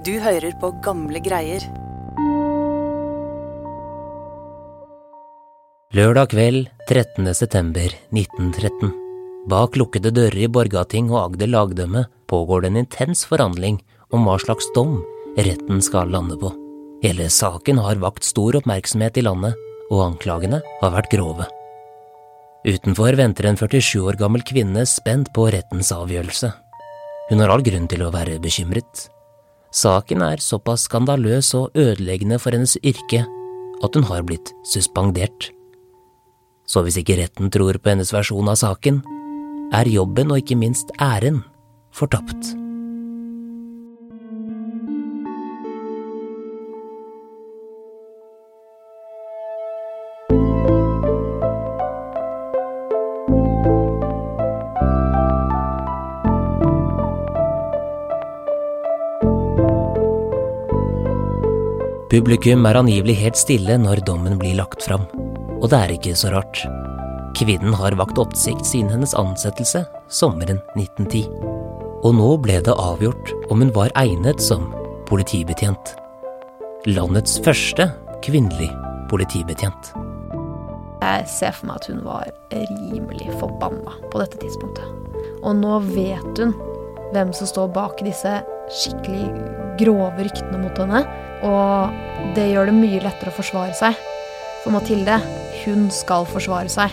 Du hører på gamle greier. Lørdag kveld 13.9.1913. Bak lukkede dører i Borgating og Agder lagdømme pågår det en intens forhandling om hva slags dom retten skal lande på. Hele saken har vakt stor oppmerksomhet i landet, og anklagene har vært grove. Utenfor venter en 47 år gammel kvinne spent på rettens avgjørelse. Hun har all grunn til å være bekymret. Saken er såpass skandaløs og ødeleggende for hennes yrke at hun har blitt suspendert. Så hvis ikke retten tror på hennes versjon av saken, er jobben og ikke minst æren fortapt. Publikum er angivelig helt stille når dommen blir lagt fram, og det er ikke så rart. Kvinnen har vakt oppsikt siden hennes ansettelse sommeren 1910, og nå ble det avgjort om hun var egnet som politibetjent. Landets første kvinnelig politibetjent. Jeg ser for meg at hun var rimelig forbanna på dette tidspunktet. Og nå vet hun hvem som står bak disse skikkelig grove ryktene mot henne. Og det gjør det mye lettere å forsvare seg. For Mathilde, hun skal forsvare seg.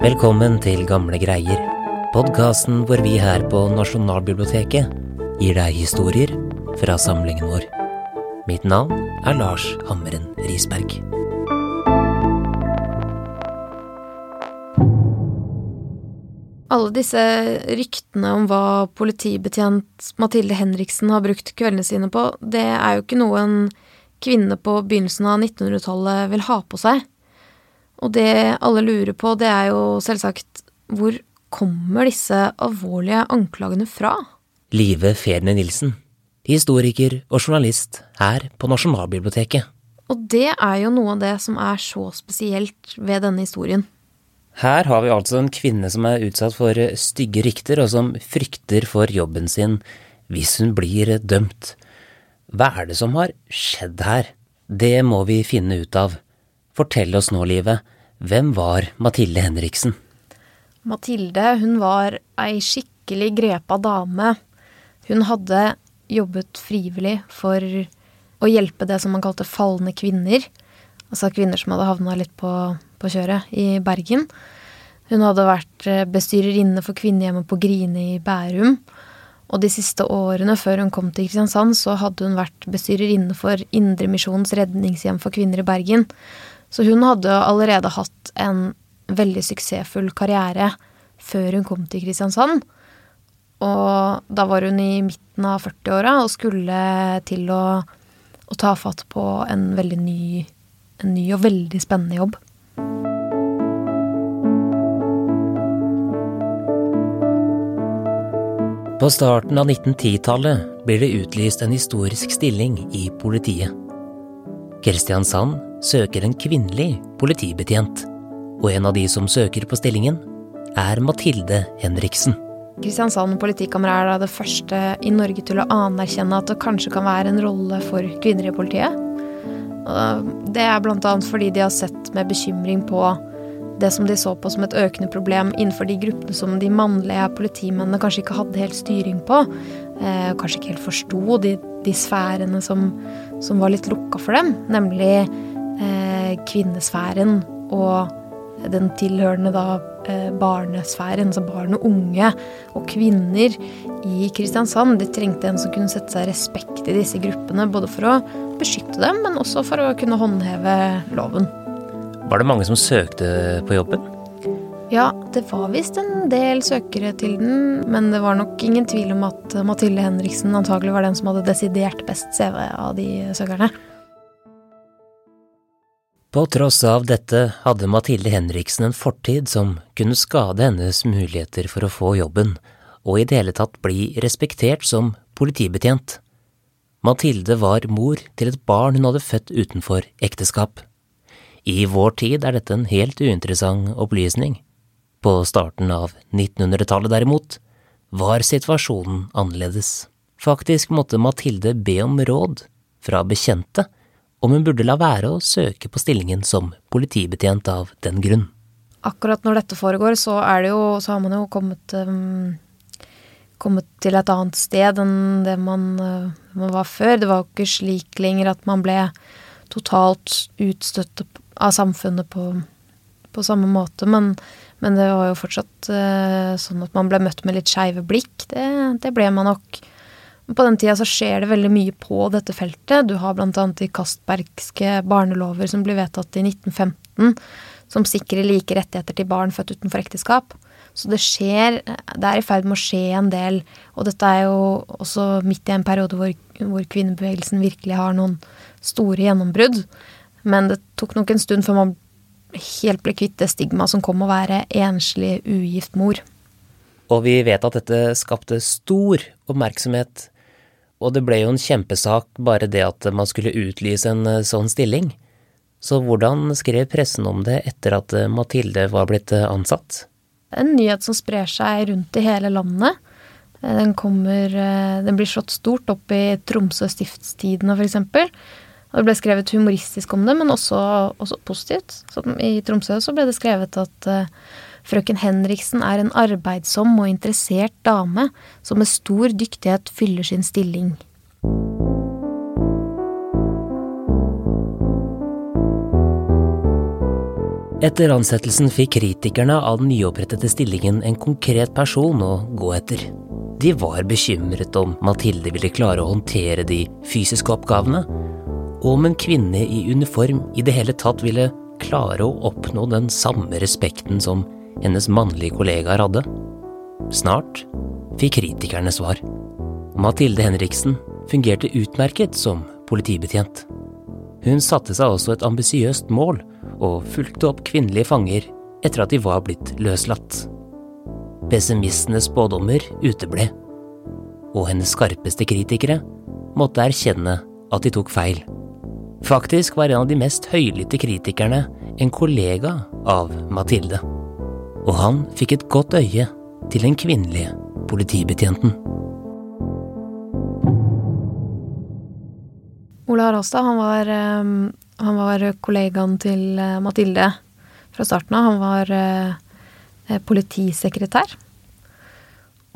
Velkommen til Gamle greier, podkasten hvor vi her på Nasjonalbiblioteket gir deg historier fra samlingen vår. Mitt navn er Lars Hammeren Risberg. Alle disse ryktene om hva politibetjent Mathilde Henriksen har brukt kveldene sine på, det er jo ikke noe en kvinne på begynnelsen av 1900-tallet vil ha på seg. Og det alle lurer på, det er jo selvsagt hvor kommer disse alvorlige anklagene fra? Live Ferne Nilsen, historiker og journalist her på Nasjonalbiblioteket. Og det er jo noe av det som er så spesielt ved denne historien. Her har vi altså en kvinne som er utsatt for stygge rykter, og som frykter for jobben sin hvis hun blir dømt. Hva er det som har skjedd her? Det må vi finne ut av. Fortell oss nå, livet. hvem var Mathilde Henriksen? Mathilde, hun var ei skikkelig grepa dame. Hun hadde jobbet frivillig for å hjelpe det som man kalte falne kvinner. Altså kvinner som hadde havna litt på, på kjøret i Bergen. Hun hadde vært bestyrerinne for kvinnehjemmet på Grine i Bærum. Og de siste årene før hun kom til Kristiansand, så hadde hun vært bestyrerinne for Indremisjonens redningshjem for kvinner i Bergen. Så hun hadde allerede hatt en veldig suksessfull karriere før hun kom til Kristiansand. Og da var hun i midten av 40-åra og skulle til å, å, ta fatt på en veldig ny, en ny og veldig spennende jobb. På starten av 1910-tallet blir det utlyst en historisk stilling i politiet. Kristiansand søker en kvinnelig politibetjent, og en av de som søker på stillingen, er Mathilde Henriksen. Kristiansand politikammer er da det første i Norge til å anerkjenne at det kanskje kan være en rolle for kvinner i politiet. Det er bl.a. fordi de har sett med bekymring på det som de så på som et økende problem innenfor de gruppene som de mannlige politimennene kanskje ikke hadde helt styring på. Eh, kanskje ikke helt forsto de, de sfærene som, som, var litt lukka for dem. Nemlig eh, kvinnesfæren og den tilhørende da barnesfæren, altså barn og unge og kvinner i Kristiansand. De trengte en som kunne sette seg respekt i disse gruppene, både for å beskytte dem, men også for å kunne håndheve loven. Var det mange som søkte på jobben? Ja, det var visst en del søkere til den, men det var nok ingen tvil om at Mathilde Henriksen antagelig var den som hadde desidert best CV av de søkerne. På tross av dette hadde Mathilde Henriksen en fortid som kunne skade hennes muligheter for å få jobben, og i det hele tatt bli respektert som politibetjent. Mathilde var mor til et barn hun hadde født utenfor ekteskap. I vår tid er dette en helt uinteressant opplysning. På starten av 1900-tallet derimot var situasjonen annerledes. Faktisk måtte Mathilde be om råd fra bekjente om hun burde la være å søke på stillingen som politibetjent av den grunn. Akkurat når dette foregår, så jo Så har man jo kommet um, kommet til et annet sted enn det man, uh, man var før. Det var jo ikke slik lenger at man ble totalt utstøtt av samfunnet på, på samme måte, men, men, det var jo fortsatt uh, sånn at man ble møtt med litt skeive blikk. Det, det ble man nok. På den tida så skjer det veldig mye på dette feltet. Du har annet de Castbergske barnelover som blir vedtatt i 1915, som sikrer like rettigheter til barn født utenfor ekteskap. Så det skjer Det er i ferd med å skje en del. Og dette er jo også midt i en periode hvor, hvor kvinnebevegelsen virkelig har noen store gjennombrudd. Men det tok nok en stund før man helt ble kvitt det stigmaet som kom å være enslig, ugift mor. Og vi vet at dette skapte stor oppmerksomhet og det ble jo en kjempesak bare det at man skulle utlyse en eh, sånn stilling. Så hvordan skrev pressen om det etter at eh, Mathilde var blitt eh, ansatt? En nyhet som sprer seg rundt i hele landet. Den, kommer, den blir slått stort opp i Tromsø Stiftstidene, f.eks. Det ble skrevet humoristisk om det, men også, også positivt. Så I Tromsø så ble det skrevet at Frøken Henriksen er en arbeidsom og interessert dame som med stor dyktighet fyller sin stilling. Etter ansettelsen fikk kritikerne av den nyopprettede stillingen en konkret person å gå etter. De var bekymret om Mathilde ville klare å håndtere de fysiske oppgavene, og om en kvinne i uniform i det hele tatt ville klare å oppnå den samme respekten som hennes mannlige kollegaer hadde. Snart fikk kritikerne svar. Mathilde Henriksen fungerte utmerket som politibetjent. Hun satte seg også et ambisiøst mål og fulgte opp kvinnelige fanger etter at de var blitt løslatt. Pessimistenes spådommer uteble, og hennes skarpeste kritikere måtte erkjenne at de tok feil. Faktisk var en av de mest høylytte kritikerne en kollega av Mathilde og han fikk et godt øye til den kvinnelige politibetjenten. Ole Haraldstad, han var, eh, han var kollegaen til eh, Mathilde fra starten av. Han var eh, politisekretær.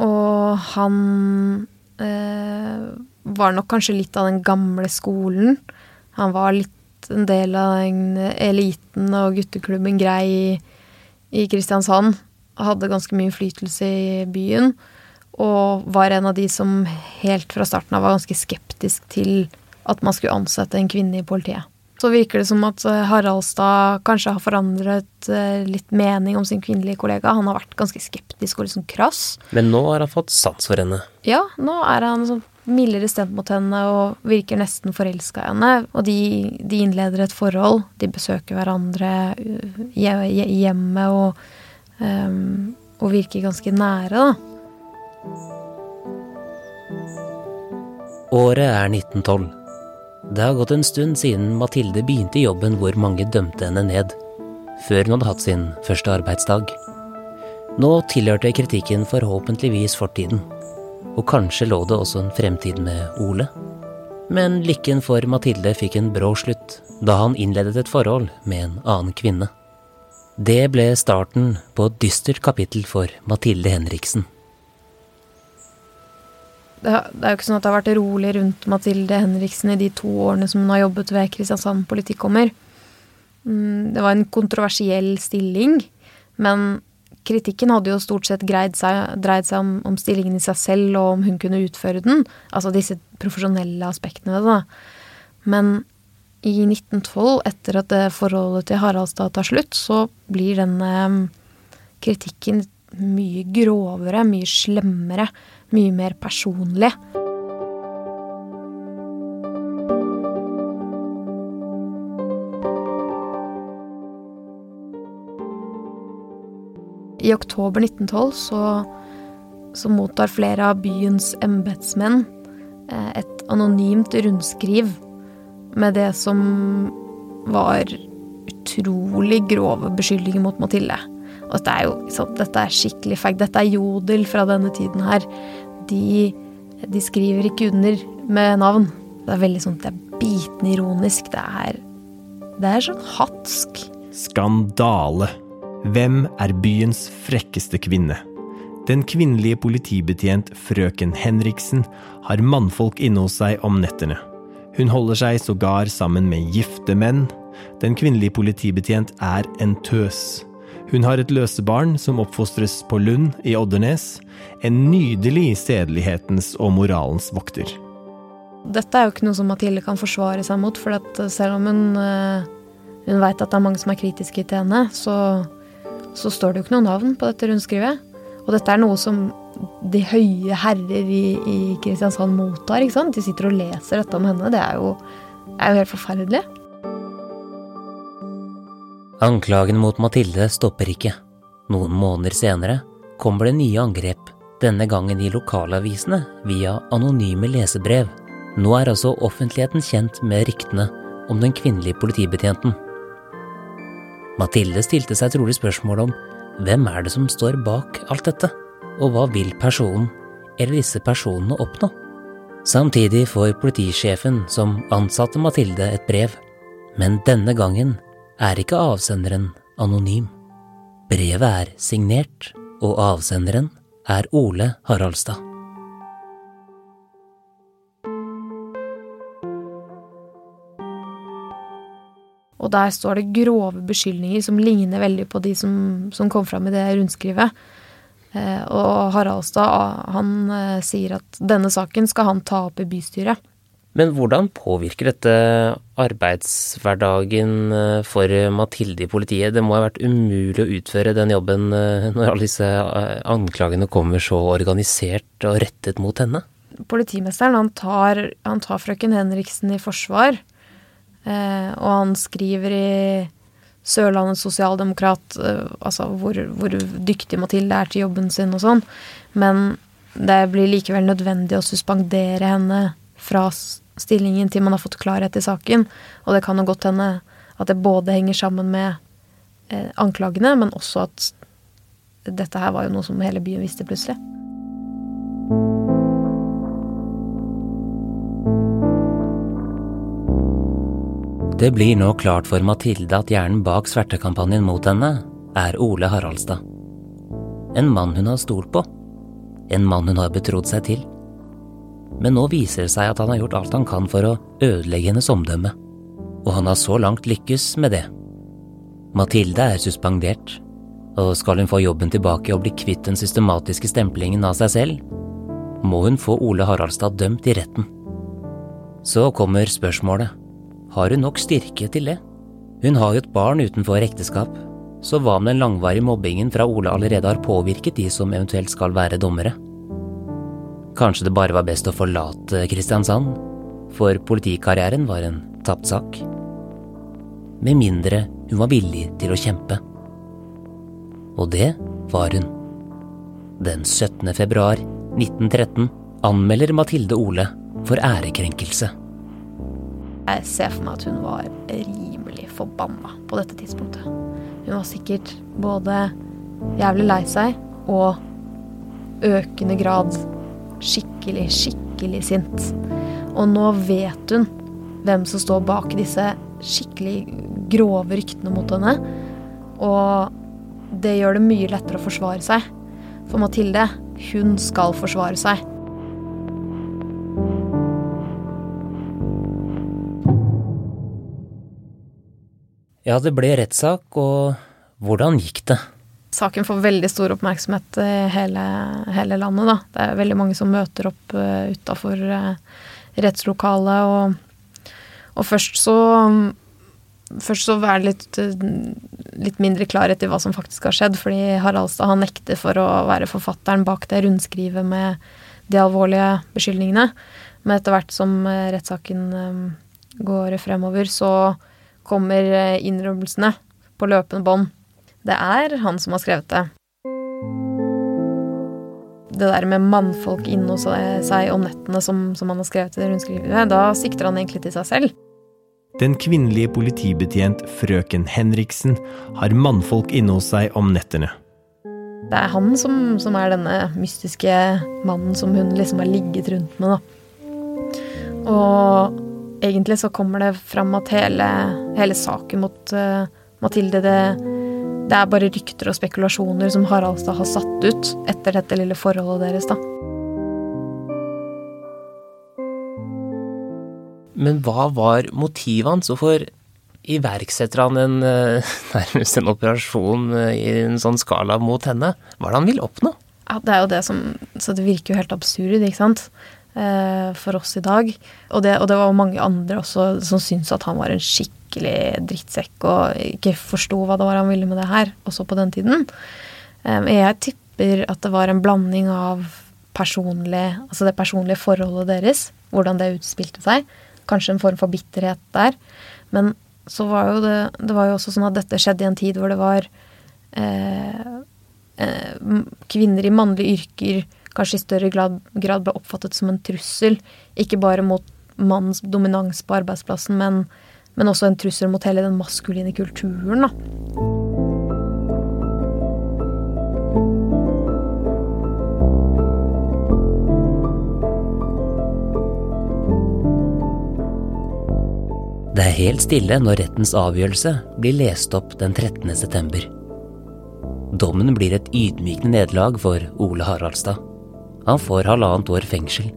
Og han eh, var nok kanskje litt av den gamle skolen. Han var litt en del av den eliten og gutteklubben Grei i Kristiansand. Hadde ganske mye innflytelse i byen. Og var en av de som helt fra starten av var ganske skeptisk til at man skulle ansette en kvinne i politiet. Så virker det som at eh, Haraldstad kanskje har forandret eh, litt mening om sin kvinnelige kollega. Han har vært ganske skeptisk og liksom krass. Men nå har han fått sats for henne? Ja, nå er han sånn mildere stemt mot henne og virker nesten forelska i henne. Og de, de, innleder et forhold. De besøker hverandre hjemme og, um, og virker ganske nære, da. Året er 1912. Det har gått en stund siden Mathilde begynte i jobben hvor mange dømte henne ned, før hun hadde hatt sin første arbeidsdag. Nå tilhørte kritikken forhåpentligvis fortiden og kanskje lå det også en fremtid med Ole. Men lykken for Mathilde fikk en brå slutt da han innledet et forhold med en annen kvinne. Det ble starten på et dystert kapittel for Mathilde Henriksen. Det er jo ikke sånn at det har vært rolig rundt Mathilde Henriksen i de to årene som hun har jobbet ved Kristiansand politikkommer. Mm, det var en kontroversiell stilling, men kritikken hadde jo stort sett seg, dreid seg om, om, stillingen i seg selv, og om hun kunne utføre den. Altså disse profesjonelle aspektene ved det. Men i 1912, etter at forholdet til Haraldstad tar slutt, så blir denne mm, kritikken mye grovere, mye slemmere, mye mer personlig. I oktober 1912 så, så mottar flere av byens embetsmenn eh, et anonymt rundskriv med det som var utrolig grove beskyldninger mot Mathilde. Og dette er jo sant, dette er skikkelig feigt. Dette er jodel fra denne tiden her. De, de, skriver ikke under med navn. Det er veldig sånn, det er bitende ironisk. Det er, det er sånn hatsk. Skandale. Hvem er byens frekkeste kvinne? Den kvinnelige politibetjent frøken Henriksen har mannfolk inne hos seg om nettene. Hun holder seg sågar sammen med gifte menn. Den kvinnelige politibetjent er en tøs. Hun har et løsebarn som oppfostres på Lund i Oddernes. En nydelig sedelighetens og moralens vokter. Dette er jo ikke noe som Mathilde kan forsvare seg mot, for selv om hun, eh, hun veit at det er mange som er kritiske til henne, så, så står det jo ikke noe navn på dette rundskrivet. Og dette er noe som de høye herrer i, i Kristiansand mottar. ikke sant? De sitter og leser dette om henne. Det er jo, er jo helt forferdelig. Anklagen mot Mathilde stopper ikke. Noen måneder senere kommer det nye angrep, denne gangen i lokalavisene via anonyme lesebrev. Nå er altså offentligheten kjent med ryktene om den kvinnelige politibetjenten. Mathilde stilte seg trolig spørsmål om hvem er det som står bak alt dette, og hva vil personen eller disse personene oppnå? Samtidig får politisjefen som ansatte Mathilde et brev, men denne gangen er ikke avsenderen anonym. Brevet er signert, og avsenderen er Ole Haraldstad. Og der står det grove beskyldninger som ligner veldig på de som, som kom fram i det rundskrivet. Eh, og Haraldstad han eh, sier at denne saken skal han ta opp i bystyret. Men hvordan påvirker dette arbeidshverdagen eh, for Mathilde i politiet? Det må ha vært umulig å utføre den jobben når alle disse anklagene kommer så organisert og rettet mot henne? Politimesteren han tar, han tar frøken Henriksen i forsvar. Eh, og han skriver i Sørlandets Sosialdemokrat eh, altså hvor, hvor, dyktig Mathilde er til jobben sin og sånn. Men det blir likevel nødvendig å suspendere henne fra stillingen til man har fått klarhet i saken. Og det kan jo godt hende at det både henger sammen med eh, anklagene, men også at dette her var jo noe som hele byen visste plutselig. Det blir nå klart for Mathilde at hjernen bak svertekampanjen mot henne er Ole Haraldstad. En mann hun har stolt på. En mann hun har betrodd seg til. Men nå viser det seg at han har gjort alt han kan for å ødelegge hennes omdømme. Og han har så langt lykkes med det. Mathilde er suspendert, og skal hun få jobben tilbake og bli kvitt den systematiske stemplingen av seg selv, må hun få Ole Haraldstad dømt i retten. Så kommer spørsmålet har hun nok styrke til det? Hun har jo et barn utenfor ekteskap, så hva om den langvarige mobbingen fra Ole allerede har påvirket de som eventuelt skal være dommere? Kanskje det bare var best å forlate Kristiansand, for politikarrieren var en tapt sak? Med mindre hun var villig til å kjempe. Og det var hun. Den 17. februar 1913 anmelder Mathilde Ole for ærekrenkelse. Jeg ser for meg at hun var rimelig forbanna på dette tidspunktet. Hun var sikkert både jævlig lei seg og økende grad skikkelig, skikkelig sint. Og nå vet hun hvem som står bak disse skikkelig grove ryktene mot henne. Og det gjør det mye lettere å forsvare seg. For Mathilde, hun skal forsvare seg. Ja, det ble rettssak, og hvordan gikk det? Saken får veldig stor oppmerksomhet i hele, hele landet, da. Det er veldig mange som møter opp uh, utafor uh, rettslokalet, og, og, først så Først så er det litt, litt, mindre klarhet i hva som faktisk har skjedd, fordi Haraldstad han nekter for å være forfatteren bak det rundskrivet med de alvorlige beskyldningene. Men etter hvert som rettssaken går fremover, så kommer eh, innrømmelsene på løpende bånd. Det er han som har skrevet det. det der med mannfolk inne hos seg om nettene som, som han har skrevet i det rundskrivet, da sikter han egentlig til seg selv. Den kvinnelige politibetjent frøken Henriksen har mannfolk inne hos seg om nettene. Det er han som, som, er denne mystiske mannen som hun liksom har ligget rundt med, da. Og egentlig så kommer det fram at hele, hele saken mot uh, Mathilde det, det, er bare rykter og spekulasjoner som Haraldstad har satt ut etter dette lille forholdet deres, da. Men hva var motivet hans? Hvorfor iverksetter han en, eh, nærmest en operasjon eh, i en sånn skala mot henne? Hva er det han vil oppnå? Ja, det er jo det som Så det virker jo helt absurd, ikke sant? Eh, for oss i dag. Og det, og det var mange andre også som syntes at han var en skikkelig drittsekk og ikke forsto hva det var han ville med det her, også på den tiden. Jeg tipper at det var en blanding av personlig Altså det personlige forholdet deres, hvordan det utspilte seg. Kanskje en form for bitterhet der. Men så var jo det Det var jo også sånn at dette skjedde i en tid hvor det var eh, eh, Kvinner i mannlige yrker kanskje i større grad, ble oppfattet som en trussel. Ikke bare mot mannens dominans på arbeidsplassen, men, men også en trussel mot hele den maskuline kulturen. da. Det er helt stille når rettens avgjørelse blir lest opp den 13. september. Dommen blir et ydmykende nederlag for Ole Haraldstad. Han får halvannet år fengsel,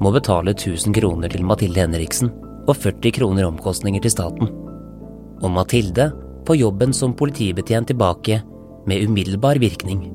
må betale 1000 kroner til Mathilde Henriksen og 40 kroner omkostninger til staten. Og Mathilde får jobben som politibetjent tilbake med umiddelbar virkning.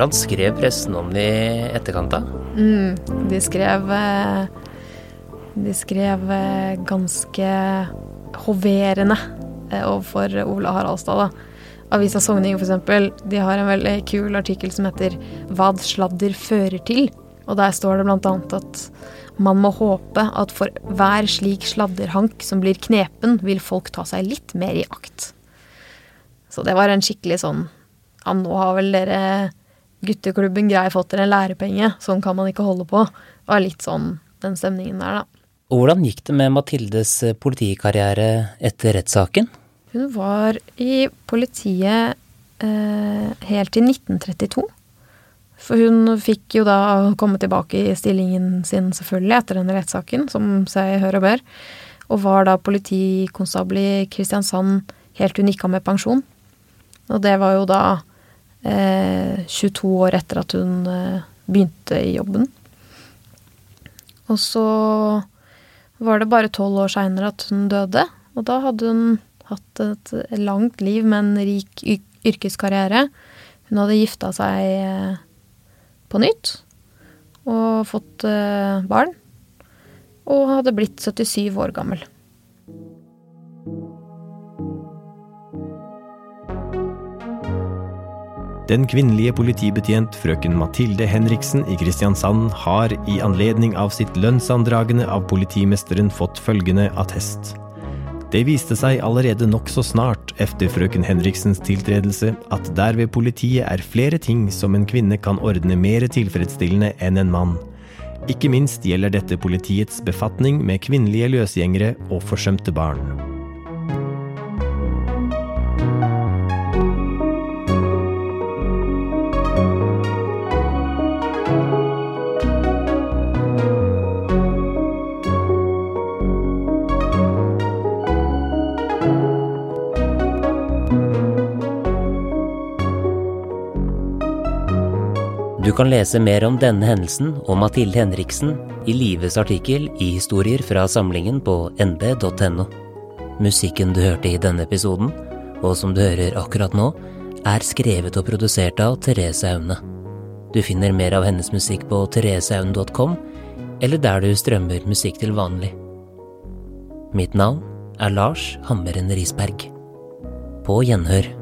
Hvordan skrev pressen om det i etterkant, da? Mm, de skrev eh, De skrev eh, ganske hoverende eh, overfor Ola Haraldstad, da. Avisa Sogning eksempel, de har en veldig kul artikkel som heter 'Hva sladder fører til'. Og der står det annet at man må håpe at for hver slik sladderhank som blir knepen, vil folk ta seg litt mer i akt. Så det var en skikkelig sånn Ja, nå har vel dere gutteklubben Grei fått dere en lærepenge, sånn kan man ikke holde på. Det var litt sånn den stemningen der, da. Og hvordan gikk det med Mathildes eh, politikarriere etter rettssaken? Hun var i politiet eh, helt til 1932. For hun fikk jo da komme tilbake i stillingen sin, selvfølgelig, etter denne rettssaken, som seg hør og bør. Og var da politikonstabel i Kristiansand helt til hun gikk av med pensjon. Og det var jo da 22 år etter at hun eh, begynte i jobben. Og så var det bare tolv år seinere at hun døde, og da hadde hun hatt et langt liv med en rik yrkeskarriere. Hun hadde gifta seg eh, på nytt og fått eh, barn. Og hadde blitt 77 år gammel. Den kvinnelige politibetjent frøken Mathilde Henriksen i Kristiansand har i anledning av sitt lønnsandragende av politimesteren fått følgende attest. Det viste seg allerede nokså snart efter frøken Henriksens tiltredelse at der ved politiet er flere ting som en kvinne kan ordne mer tilfredsstillende enn en mann. Ikke minst gjelder dette politiets befatning med kvinnelige løsgjengere og forsømte barn. Kan lese mer om denne hendelsen og Mathilde Henriksen i Lives artikkel i historier fra samlingen på nb.no. Musikken du hørte i denne episoden, og som du hører akkurat nå, er skrevet og produsert av Therese Aune. Du finner mer av hennes musikk på thereseaune.com, eller der du strømmer musikk til vanlig. Mitt navn er Lars Hammeren Risberg. På gjenhør.